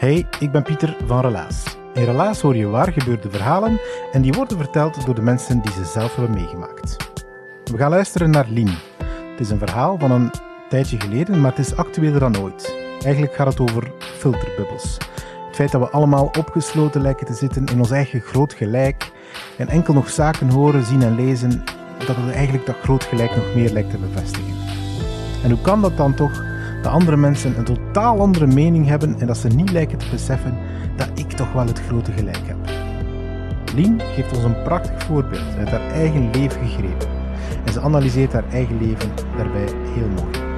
Hey, ik ben Pieter van Relaas. In Relaas hoor je waar gebeurde verhalen en die worden verteld door de mensen die ze zelf hebben meegemaakt. We gaan luisteren naar Lien. Het is een verhaal van een tijdje geleden, maar het is actueler dan ooit. Eigenlijk gaat het over filterbubbels. Het feit dat we allemaal opgesloten lijken te zitten in ons eigen groot gelijk en enkel nog zaken horen, zien en lezen, dat het eigenlijk dat groot gelijk nog meer lijkt te bevestigen. En hoe kan dat dan toch dat andere mensen een totaal andere mening hebben en dat ze niet lijken te beseffen dat ik toch wel het grote gelijk heb. Lien geeft ons een prachtig voorbeeld uit haar eigen leven gegrepen. En ze analyseert haar eigen leven daarbij heel mooi.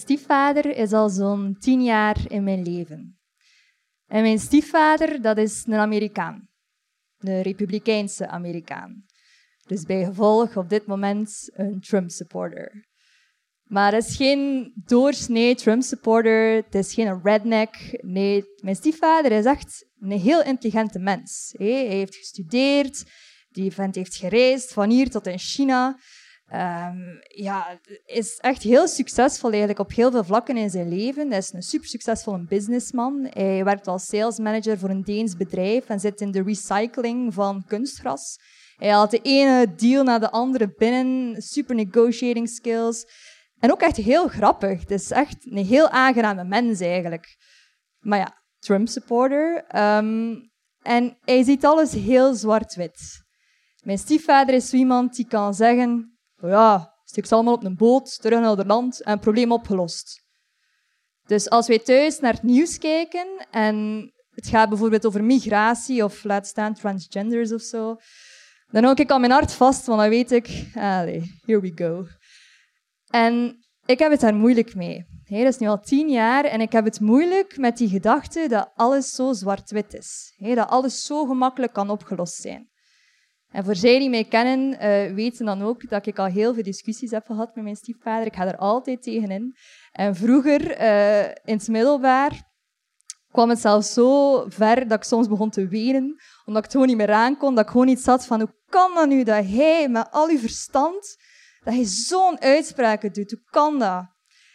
Stiefvader is al zo'n tien jaar in mijn leven. En mijn stiefvader, dat is een Amerikaan. Een republikeinse Amerikaan. Dus bij gevolg op dit moment een Trump-supporter. Maar het is geen doorsnee Trump-supporter, het is geen redneck. Nee, mijn stiefvader is echt een heel intelligente mens. Hij heeft gestudeerd, die vent heeft gereisd van hier tot in China. Um, ja, is echt heel succesvol eigenlijk op heel veel vlakken in zijn leven. Hij is een super succesvolle businessman. Hij werkt als sales manager voor een Deens bedrijf en zit in de recycling van kunstgras. Hij haalt de ene deal na de andere binnen, super negotiating skills. En ook echt heel grappig. Het is echt een heel aangename mens eigenlijk. Maar ja, Trump-supporter. Um, en hij ziet alles heel zwart-wit. Mijn stiefvader is zo iemand die kan zeggen ja, stik ze allemaal op een boot, terug naar het land en probleem opgelost. Dus als wij thuis naar het nieuws kijken en het gaat bijvoorbeeld over migratie of laat staan transgenders of zo, dan hou ik al mijn hart vast, want dan weet ik, here we go. En ik heb het daar moeilijk mee. dat is nu al tien jaar en ik heb het moeilijk met die gedachte dat alles zo zwart-wit is. dat alles zo gemakkelijk kan opgelost zijn. En voor zij die mij kennen, uh, weten dan ook dat ik al heel veel discussies heb gehad met mijn stiefvader. Ik ga er altijd tegenin. En vroeger, uh, in het middelbaar, kwam het zelfs zo ver dat ik soms begon te wenen, omdat ik het gewoon niet meer aankon, dat ik gewoon niet zat van hoe kan dat nu dat hij met al uw verstand, dat hij zo'n uitspraken doet, hoe kan dat?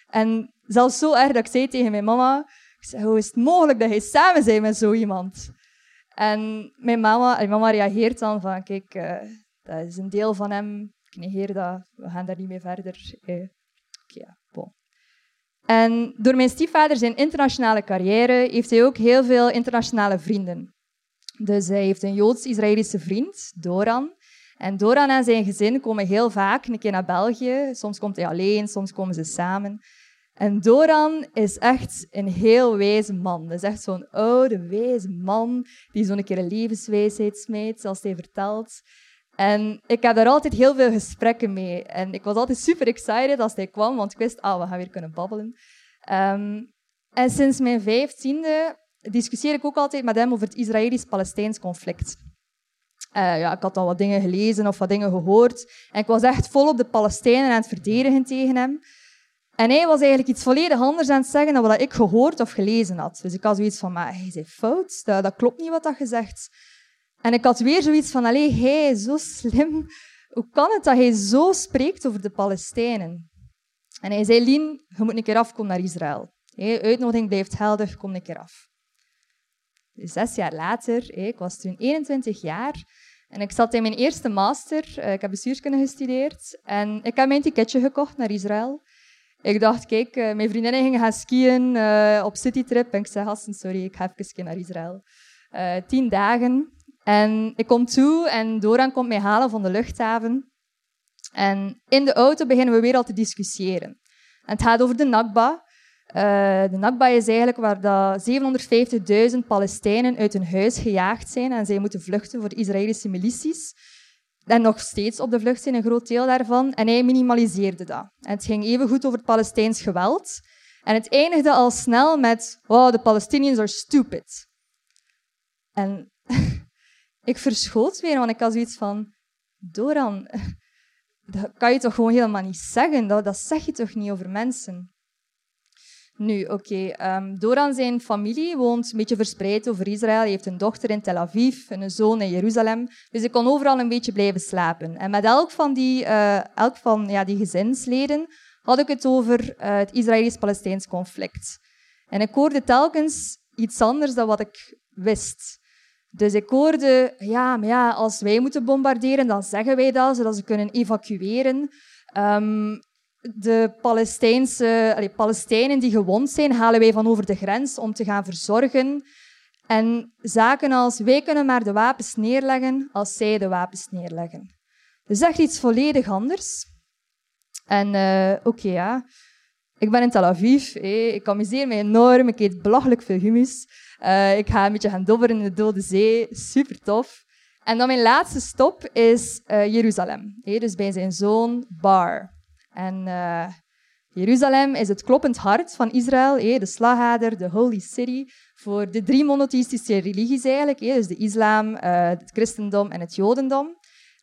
En zelfs zo erg dat ik zei tegen mijn mama, ik hoe is het mogelijk dat hij samen bent met zo iemand? En mijn mama, mijn mama reageert dan van, kijk, uh, dat is een deel van hem, ik negeer dat, we gaan daar niet mee verder. Eh, ja. En door mijn stiefvader zijn internationale carrière heeft hij ook heel veel internationale vrienden. Dus hij heeft een Joods-Israëlische vriend, Doran. En Doran en zijn gezin komen heel vaak een keer naar België. Soms komt hij alleen, soms komen ze samen. En Doran is echt een heel wijze man. Dat is echt zo'n oude, wijze man die zo'n keer een levenswijsheid smijt, zoals hij vertelt. En ik heb daar altijd heel veel gesprekken mee. En ik was altijd super excited als hij kwam, want ik wist, ah, we gaan weer kunnen babbelen. Um, en sinds mijn vijftiende discussieer ik ook altijd met hem over het Israëlisch-Palestijns conflict. Uh, ja, ik had al wat dingen gelezen of wat dingen gehoord. En ik was echt vol op de Palestijnen aan het verdedigen tegen hem. En hij was eigenlijk iets volledig anders aan het zeggen dan wat ik gehoord of gelezen had. Dus ik had zoiets van, maar hij zei fout, dat, klopt niet wat dat gezegd. En ik had weer zoiets van, allee, hij, zo slim. Hoe kan het dat hij zo spreekt over de Palestijnen? En hij zei, Lien, je moet een keer afkomen naar Israël. Hey, uitnodiging blijft helder, kom een keer af. Dus zes jaar later, ik was toen 21 jaar, en ik zat in mijn eerste master, eh, ik heb bestuurskunde gestudeerd, en ik heb mijn ticketje gekocht naar Israël. Ik dacht, kijk, uh, mijn vriendinnen gingen gaan skiën uh, op citytrip. En ik zei, gasten, sorry, ik ga even naar Israël. Uh, tien dagen. En ik kom toe en Doran komt mij halen van de luchthaven. En in de auto beginnen we weer al te discussiëren. En het gaat over de Nakba. de Nakba is eigenlijk waar 750.000 Palestijnen uit hun huis gejaagd zijn en zij moeten vluchten voor de Israëlische milities en nog steeds op de vlucht zijn, een groot deel daarvan. En hij minimaliseerde dat. En het ging even goed over het Palestijns geweld. En het eindigde al snel met, oh, de Palestinians are stupid. En ik verschoot weer, want ik had zoiets van, Doran, dat kan je toch gewoon helemaal niet zeggen? Dat, dat zeg je toch niet over mensen? Nu, oké. Okay, um, ehm, zijn familie woont een beetje verspreid over Israël. Hij heeft een dochter in Tel Aviv en een zoon in Jeruzalem. Dus ik kon overal een beetje blijven slapen. En met elk van die, uh, elk van, ja, die gezinsleden had ik het over uh, het Israëlisch-Palestijns conflict. En ik hoorde telkens iets anders dan wat ik wist. Dus ik hoorde, ja, maar ja, als wij moeten bombarderen, dan zeggen wij dat, zodat ze kunnen evacueren. Um, de Palestijnse, Palestijnen die gewond zijn, halen wij van over de grens om te gaan verzorgen. En zaken als wij kunnen maar de wapens neerleggen als zij de wapens neerleggen. Dus echt iets volledig anders. En uh, oké, ja. Ik ben in Tel Aviv. Ik amuseer me enorm. Ik eet belachelijk veel hummus. Uh, ik ga een beetje gaan dobberen in de Dode Zee. Super tof. En dan mijn laatste stop is uh, Jeruzalem. Dus bij zijn zoon Bar. En uh, Jeruzalem is het kloppend hart van Israël, de slagader, de holy city, voor de drie monotheïstische religies eigenlijk, dus de islam, uh, het christendom en het jodendom.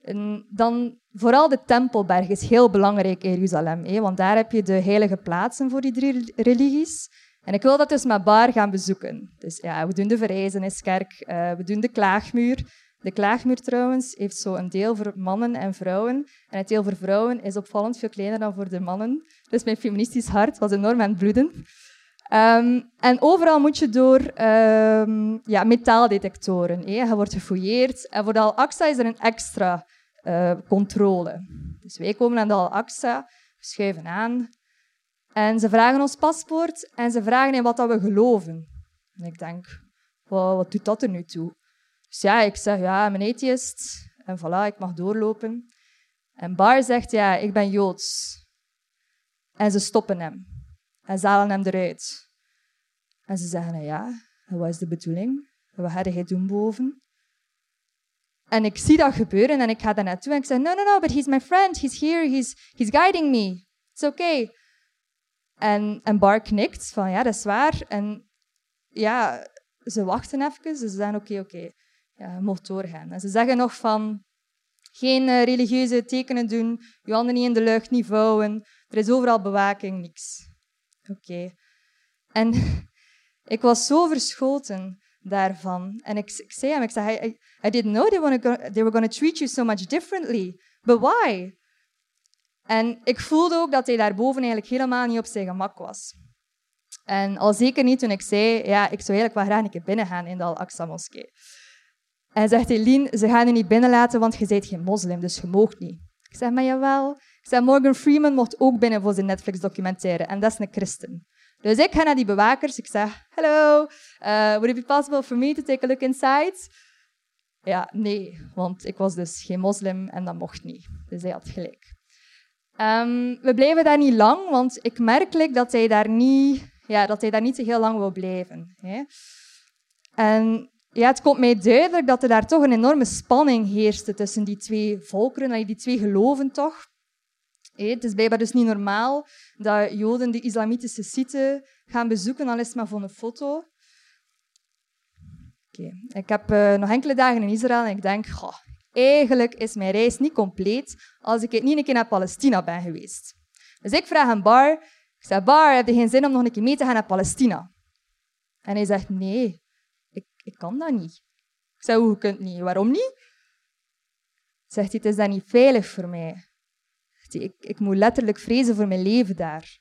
En dan vooral de Tempelberg is heel belangrijk in Jeruzalem, want daar heb je de heilige plaatsen voor die drie religies. En ik wil dat dus met Bar gaan bezoeken. Dus ja, we doen de Verrijzeniskerk, uh, we doen de Klaagmuur. De klaagmuur trouwens heeft zo een deel voor mannen en vrouwen. En het deel voor vrouwen is opvallend veel kleiner dan voor de mannen. Dus mijn feministisch hart was enorm aan het bloeden. Ehm, en overal moet je door um, ja, metaaldetectoren. Je wordt gefouilleerd. En voor de Al-Aqsa is er een extra uh, controle. Dus wij komen aan de Al-Aqsa, schuiven aan. En ze vragen ons paspoort en ze vragen in wat dat we geloven. En ik denk, wat doet dat er nu toe? Dus ja, ik zeg, ja, ben atheist. En voilà, ik mag doorlopen. En Bar zegt, ja, ik ben Joods. En ze stoppen hem. En ze halen hem eruit. En ze zeggen, ja, wat is de bedoeling? Wat ga jij doen boven? En ik zie dat gebeuren en ik ga daar naartoe en ik zeg, no, no, no, but he's my friend. He's here. He's, he's guiding me. It's okay. En, en Bar knikt van, ja, dat is waar. En ja, ze wachten even. Ze zeggen, oké, oké mocht doorgaan. En ze zeggen nog van geen uh, religieuze tekenen doen, je handen niet in de lucht, niet vouwen. Er is overal bewaking, niks. Oké. En ik was zo verschoten daarvan. En ik, ik zei hem, ik zei, I, I didn't know they gonna, they were going to treat you so much differently. But why? En ik voelde ook dat hij daarboven eigenlijk helemaal niet op zijn gemak was. En al zeker niet toen ik zei, ja, ik zou eigenlijk graag een keer binnen gaan in de Al-Aqsa-moskee. En zegt Eline, ze gaan je niet binnenlaten, want je bent geen moslim, dus je moogt niet. Ik zeg, maar jawel. Ik zeg, Morgan Freeman mocht ook binnen voor zijn Netflix-documentaire. En dat is een christen. Dus ik ga naar die bewakers. Ik zeg, hello, uh, would it be possible for me to take a look inside? Ja, nee, want ik was dus geen moslim en dat mocht niet. Dus hij had gelijk. Um, we blijven daar niet lang, want ik merk dat hij daar niet, ja, dat hij daar niet heel lang wil blijven. Hè. En ja, het komt mij duidelijk dat er daar toch een enorme spanning heerste tussen die twee volkeren, die twee geloven toch. Het is blijkbaar dus niet normaal dat Joden de islamitische site gaan bezoeken, al is het maar voor een foto. Okay. Ik heb uh, nog enkele dagen in Israël en ik denk, goh, eigenlijk is mijn reis niet compleet als ik niet een keer naar Palestina ben geweest. Dus ik vraag een Bar, ik zeg, Bar, heb je geen zin om nog een keer mee te gaan naar Palestina? En hij zegt, nee, ik kan dat niet. Ik zei, hoe kunt niet? Waarom niet? Zegt hij, het is dan niet veilig voor mij. ik, ik moet letterlijk vrezen voor mijn leven daar.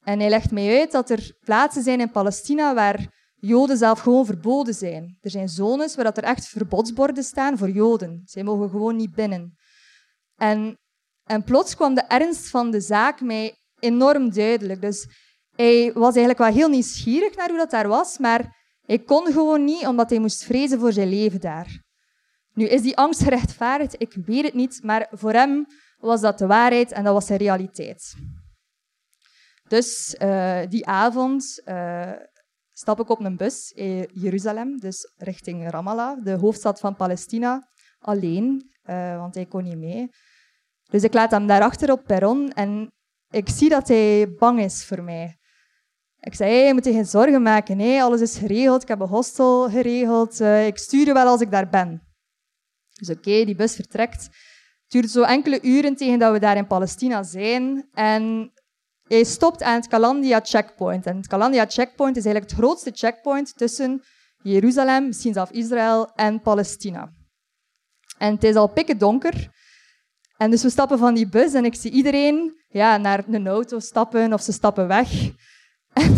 En hij legt mij uit dat er plaatsen zijn in Palestina waar Joden zelf gewoon verboden zijn. Er zijn zones waar er echt verbodsborden staan voor Joden. Zij mogen gewoon niet binnen. En, en plots kwam de ernst van de zaak mij enorm duidelijk. Dus hij was eigenlijk wel heel nieuwsgierig naar hoe dat daar was, maar hij kon gewoon niet, omdat hij moest vrezen voor zijn leven daar. Nu, is die angst gerechtvaardigd? Ik weet het niet, maar voor hem was dat de waarheid en dat was zijn realiteit. Dus uh, die avond uh, stap ik op een bus in Jeruzalem, dus richting Ramallah, de hoofdstad van Palestina, alleen, uh, want hij kon niet mee. Dus ik laat hem daarachter op perron en ik zie dat hij bang is voor mij. Ik zei, hey, je moet je geen zorgen maken. Nee, alles is geregeld. Ik heb een hostel geregeld. Uh, ik stuur je wel als ik daar ben. Dus oké, die bus vertrekt. Het duurt zo enkele uren tegen dat we daar in Palestina zijn. En hij stopt aan het Kalandia checkpoint. En het Kalandia checkpoint is eigenlijk het grootste checkpoint tussen Jeruzalem, misschien zelfs Israël en Palestina. En het is al pikken donker. En dus we stappen van die bus en ik zie iedereen ja, naar een auto stappen of ze stappen weg.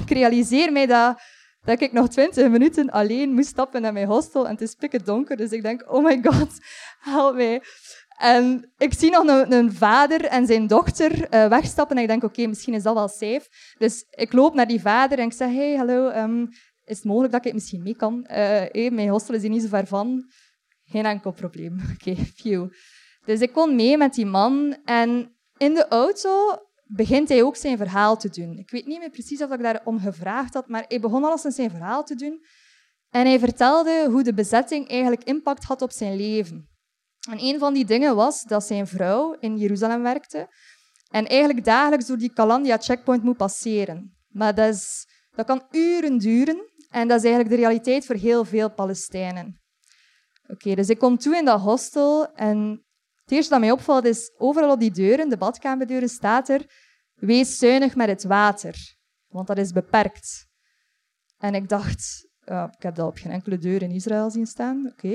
Ik realiseer mij dat, dat ik nog twintig minuten alleen moest stappen naar mijn hostel en het is pikken donker. Dus ik denk, oh my god, help mij. En ik zie nog een, vader en zijn dochter uh, wegstappen en ik denk, oké, misschien is dat wel safe. Dus ik loop naar die vader en ik zeg, hey, hallo, um, is het mogelijk dat ik misschien mee kan? Uh, mijn hostel is niet zo ver van. Geen enkel probleem. Oké, phew. Dus ik kon mee met die man en in de auto begint hij ook zijn verhaal te doen. Ik weet niet meer precies of ik daarom gevraagd had, maar hij begon alles in zijn verhaal te doen. En hij vertelde hoe de bezetting eigenlijk impact had op zijn leven. En een van die dingen was dat zijn vrouw in Jeruzalem werkte en eigenlijk dagelijks door die Kalandia checkpoint moet passeren. Maar dat, is, dat kan uren duren en dat is eigenlijk de realiteit voor heel veel Palestijnen. Oké, dus ik kom toe in dat hostel en het eerste dat mij opvalt is, overal op die deuren, de badkamerdeuren, staat er, wees zuinig met het water, want dat is beperkt. En ik dacht, ik heb dat op geen enkele deur in Israël zien staan, oké.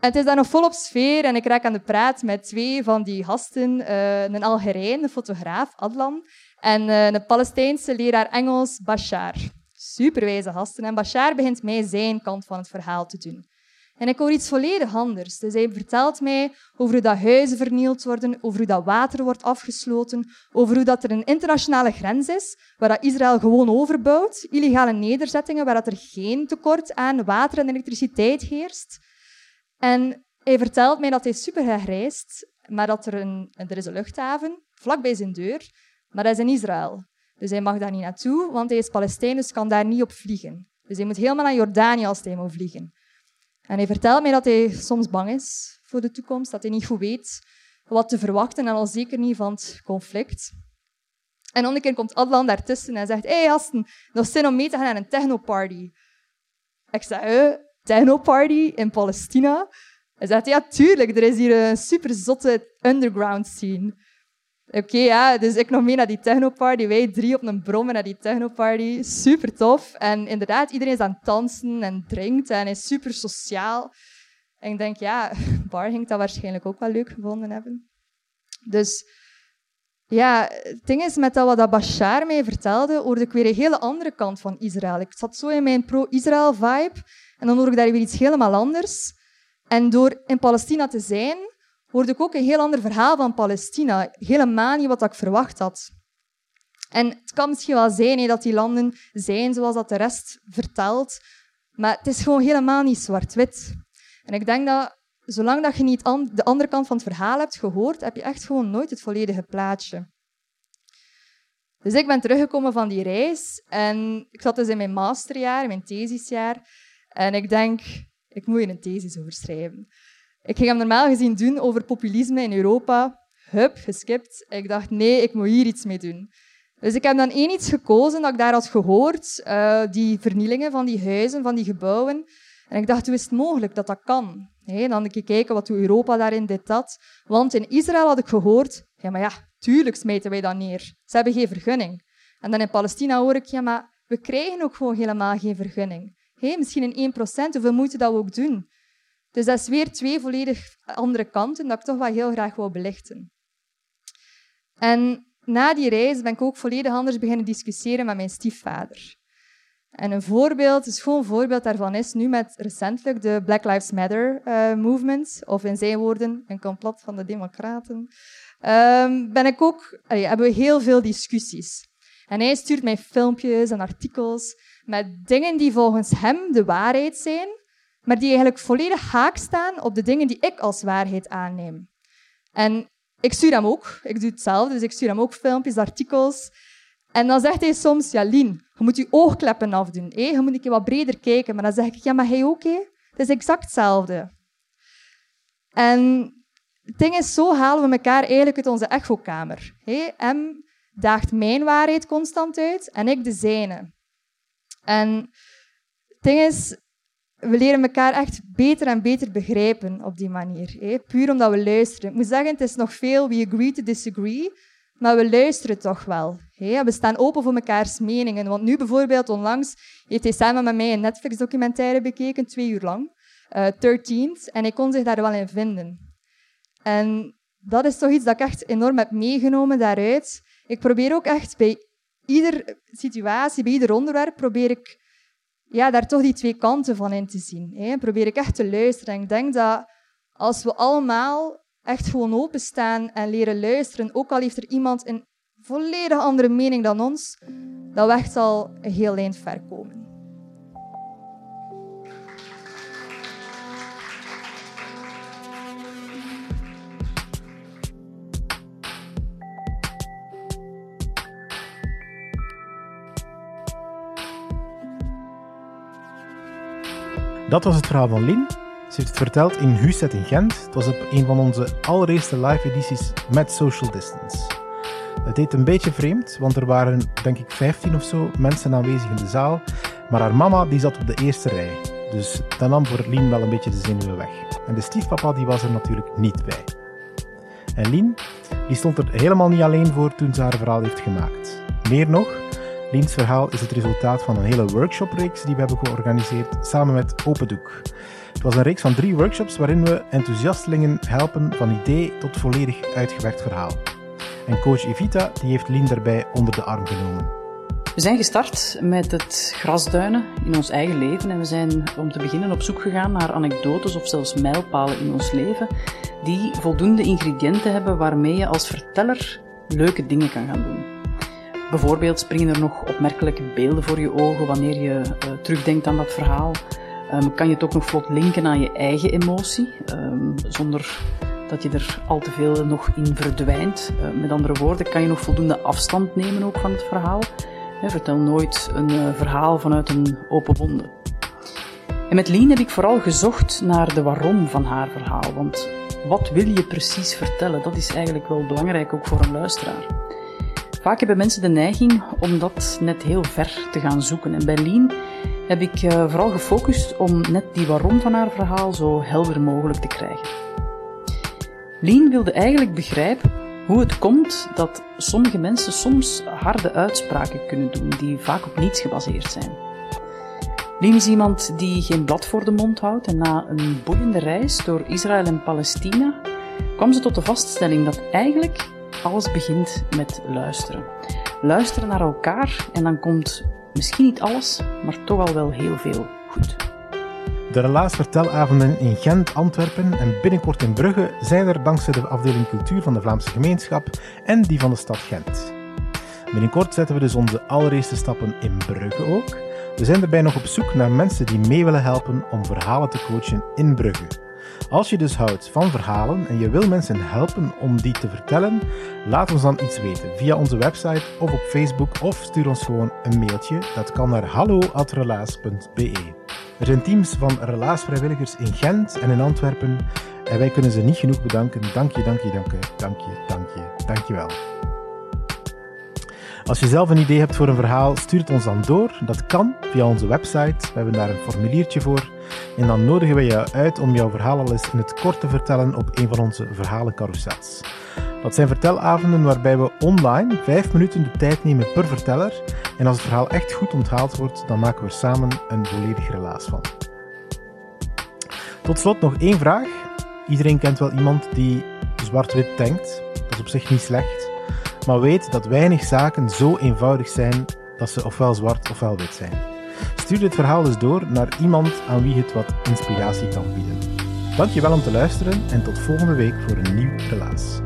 En het is dan nog volop sfeer en ik raak aan de praat met twee van die gasten, uh, een Algerijn, een fotograaf, Adlan, en uh, een Palestijnse leraar Engels, Bashar. Superwijze gasten. En Bashar begint mij zijn kant van het verhaal te doen. En ik hoor iets volledig anders. Dus hij vertelt mij over hoe dat huizen vernield worden, over hoe dat water wordt afgesloten, over hoe dat er een internationale grens is, waar dat Israël gewoon overbouwt, illegale nederzettingen, waar dat er geen tekort aan water en elektriciteit heerst. En hij vertelt mij dat hij super reist, maar dat er een, er is een luchthaven vlakbij zijn deur, maar dat is in Israël. Dus hij mag daar niet naartoe, want hij is Palestijn, dus kan daar niet op vliegen. Dus hij moet helemaal naar Jordanië als hij moet vliegen. En hij vertelt mij dat hij soms bang is voor de toekomst, dat hij niet goed weet wat te verwachten en al zeker niet van het conflict. En dan een keer komt Adlan daartussen en zegt, hé hey, nog zin om mee te gaan naar een technoparty. Ik zeg, eh, technoparty in Palestina? Hij zegt, ja, tuurlijk, er is hier een super zotte underground scene. Oké, ja, dus ik nog mee naar die technoparty. Wij drie op een brommen naar die technoparty. Super tof. En inderdaad, iedereen is aan het dansen en drinkt en is super sociaal. En ik denk, ja, Bar ging dat waarschijnlijk ook wel leuk gevonden hebben. Dus ja, het ding is, met dat wat Bashar mij vertelde, hoorde ik weer een hele andere kant van Israël. Ik zat zo in mijn pro-Israël-vibe en dan hoorde ik daar weer iets helemaal anders. En door in Palestina te zijn, hoorde ik ook een heel ander verhaal van Palestina. Helemaal niet wat ik verwacht had. En het kan misschien wel zijn dat die landen zijn zoals dat de rest vertelt, maar het is gewoon helemaal niet zwart-wit. En ik denk dat zolang dat je niet de andere kant van het verhaal hebt gehoord, heb je echt gewoon nooit het volledige plaatje. Dus ik ben teruggekomen van die reis en ik zat dus in mijn masterjaar, mijn thesisjaar. En ik denk, ik moet hier een thesis over schrijven. Ik ging hem normaal gezien doen over populisme in Europa. Hup, geskipt. Ik dacht, nee, ik moet hier iets mee doen. Dus ik heb dan één iets gekozen dat ik daar had gehoord, uh, die vernielingen van die huizen, van die gebouwen. En ik dacht, hoe is het mogelijk dat dat kan? Dan ik kijken wat Europa daarin dit dat. Want in Israël had ik gehoord, ja, maar ja, tuurlijk smijten wij dat neer. Ze hebben geen vergunning. En dan in Palestina hoor ik, ja, maar we krijgen ook gewoon helemaal geen vergunning. Hey, misschien in 1%, hoeveel moeten dat we ook doen? Dus dat is weer twee volledig andere kanten dat ik toch wel heel graag wil belichten. En na die reis ben ik ook volledig anders beginnen discussiëren met mijn stiefvader. En een voorbeeld, een schoon voorbeeld daarvan is nu met recentelijk de Black Lives Matter uh, movement, of in zijn woorden, een complot van de democraten. ehm, ben ik ook, hebben we heel veel discussies. En hij stuurt mij filmpjes en artikels met dingen die volgens hem de waarheid zijn, maar die eigenlijk volledig haak staan op de dingen die ik als waarheid aanneem. En ik stuur hem ook. Ik doe hetzelfde, dus ik stuur hem ook filmpjes, artikels. En dan zegt hij soms, ja, Lien, je moet je oogkleppen afdoen. Hé? Je moet een wat breder kijken. Maar dan zeg ik, ja, maar hij ook, hé? Het is exact hetzelfde. En ding is, zo halen we elkaar eigenlijk uit onze echokamer. Hé? Hem daagt mijn waarheid constant uit en ik de zijne. En het ding is, we leren elkaar echt beter en beter begrijpen op die manier. Hé? Puur omdat we luisteren. Ik moet zeggen, het is nog veel we agree to disagree, maar we luisteren toch wel. Hé? We staan open voor mekaars meningen. Want nu bijvoorbeeld onlangs heeft hij samen met mij een Netflix-documentaire bekeken, twee uur lang, uh, 13th, en ik kon zich daar wel in vinden. En dat is toch iets dat ik echt enorm heb meegenomen daaruit. Ik probeer ook echt bij ieder situatie, bij ieder onderwerp, probeer ik ja, daar toch die twee kanten van in te zien. Hè. Probeer ik echt te luisteren. En ik denk dat als we allemaal echt gewoon openstaan en leren luisteren, ook al heeft er iemand een volledig andere mening dan ons, dat we echt al een heel eind ver komen. Dat was het verhaal van Lien. Ze heeft het verteld in Huset in Gent. Het was op een van onze allereerste live edities met social distance. Het deed een beetje vreemd, want er waren denk ik 15 of zo mensen aanwezig in de zaal. Maar haar mama die zat op de eerste rij. Dus dat nam voor Lien wel een beetje de zenuwen weg. En de stiefpapa die was er natuurlijk niet bij. En Lien die stond er helemaal niet alleen voor toen ze haar verhaal heeft gemaakt. Meer nog, Liens verhaal is het resultaat van een hele workshopreeks die we hebben georganiseerd samen met Open Doek. Het was een reeks van drie workshops waarin we enthousiastelingen helpen van idee tot volledig uitgewerkt verhaal. En coach Evita die heeft Lien daarbij onder de arm genomen. We zijn gestart met het grasduinen in ons eigen leven en we zijn om te beginnen op zoek gegaan naar anekdotes of zelfs mijlpalen in ons leven die voldoende ingrediënten hebben waarmee je als verteller leuke dingen kan gaan doen. Bijvoorbeeld springen er nog opmerkelijke beelden voor je ogen wanneer je uh, terugdenkt aan dat verhaal. Um, kan je het ook nog vlot linken aan je eigen emotie, um, zonder dat je er al te veel nog in verdwijnt. Uh, met andere woorden, kan je nog voldoende afstand nemen ook van het verhaal. vertel nooit een uh, verhaal vanuit een open wonde. En met Lien heb ik vooral gezocht naar de waarom van haar verhaal. Want wat wil je precies vertellen? Dat is eigenlijk wel belangrijk ook voor een luisteraar. Vaak hebben mensen de neiging om dat net heel ver te gaan zoeken. En bij Lien heb ik uh, vooral gefocust om net die waarom van haar verhaal zo helder mogelijk te krijgen. Lien wilde eigenlijk begrijpen hoe het komt dat sommige mensen soms harde uitspraken kunnen doen die vaak op niets gebaseerd zijn. Lien is iemand die geen blad voor de mond houdt en na een boeiende reis door Israël en Palestina kwam ze tot de vaststelling dat eigenlijk alles begint met luisteren. Luisteren naar elkaar en dan komt misschien niet alles, maar toch al wel heel veel goed. De relaasvertelavonden in Gent, Antwerpen en binnenkort in Brugge zijn er dankzij de afdeling cultuur van de Vlaamse gemeenschap en die van de stad Gent. Binnenkort zetten we dus onze allereerste stappen in Brugge ook. We zijn daarbij nog op zoek naar mensen die mee willen helpen om verhalen te coachen in Brugge. Als je dus houdt van verhalen en je wil mensen helpen om die te vertellen, laat ons dan iets weten via onze website of op Facebook of stuur ons gewoon een mailtje. Dat kan naar hallo@relaas.be. Er zijn teams van relaasvrijwilligers in Gent en in Antwerpen en wij kunnen ze niet genoeg bedanken. Dank je, dank je, dank je, dank je, dank je, dank je wel. Als je zelf een idee hebt voor een verhaal, stuur het ons dan door. Dat kan via onze website. We hebben daar een formuliertje voor. En dan nodigen we je uit om jouw verhaal al eens in het kort te vertellen op een van onze verhalencarousels. Dat zijn vertelavonden waarbij we online vijf minuten de tijd nemen per verteller. En als het verhaal echt goed onthaald wordt, dan maken we samen een volledig relaas van. Tot slot nog één vraag. Iedereen kent wel iemand die zwart-wit denkt. Dat is op zich niet slecht. Maar weet dat weinig zaken zo eenvoudig zijn dat ze ofwel zwart ofwel wit zijn. Stuur dit verhaal dus door naar iemand aan wie het wat inspiratie kan bieden. Dankjewel om te luisteren en tot volgende week voor een nieuw relaas.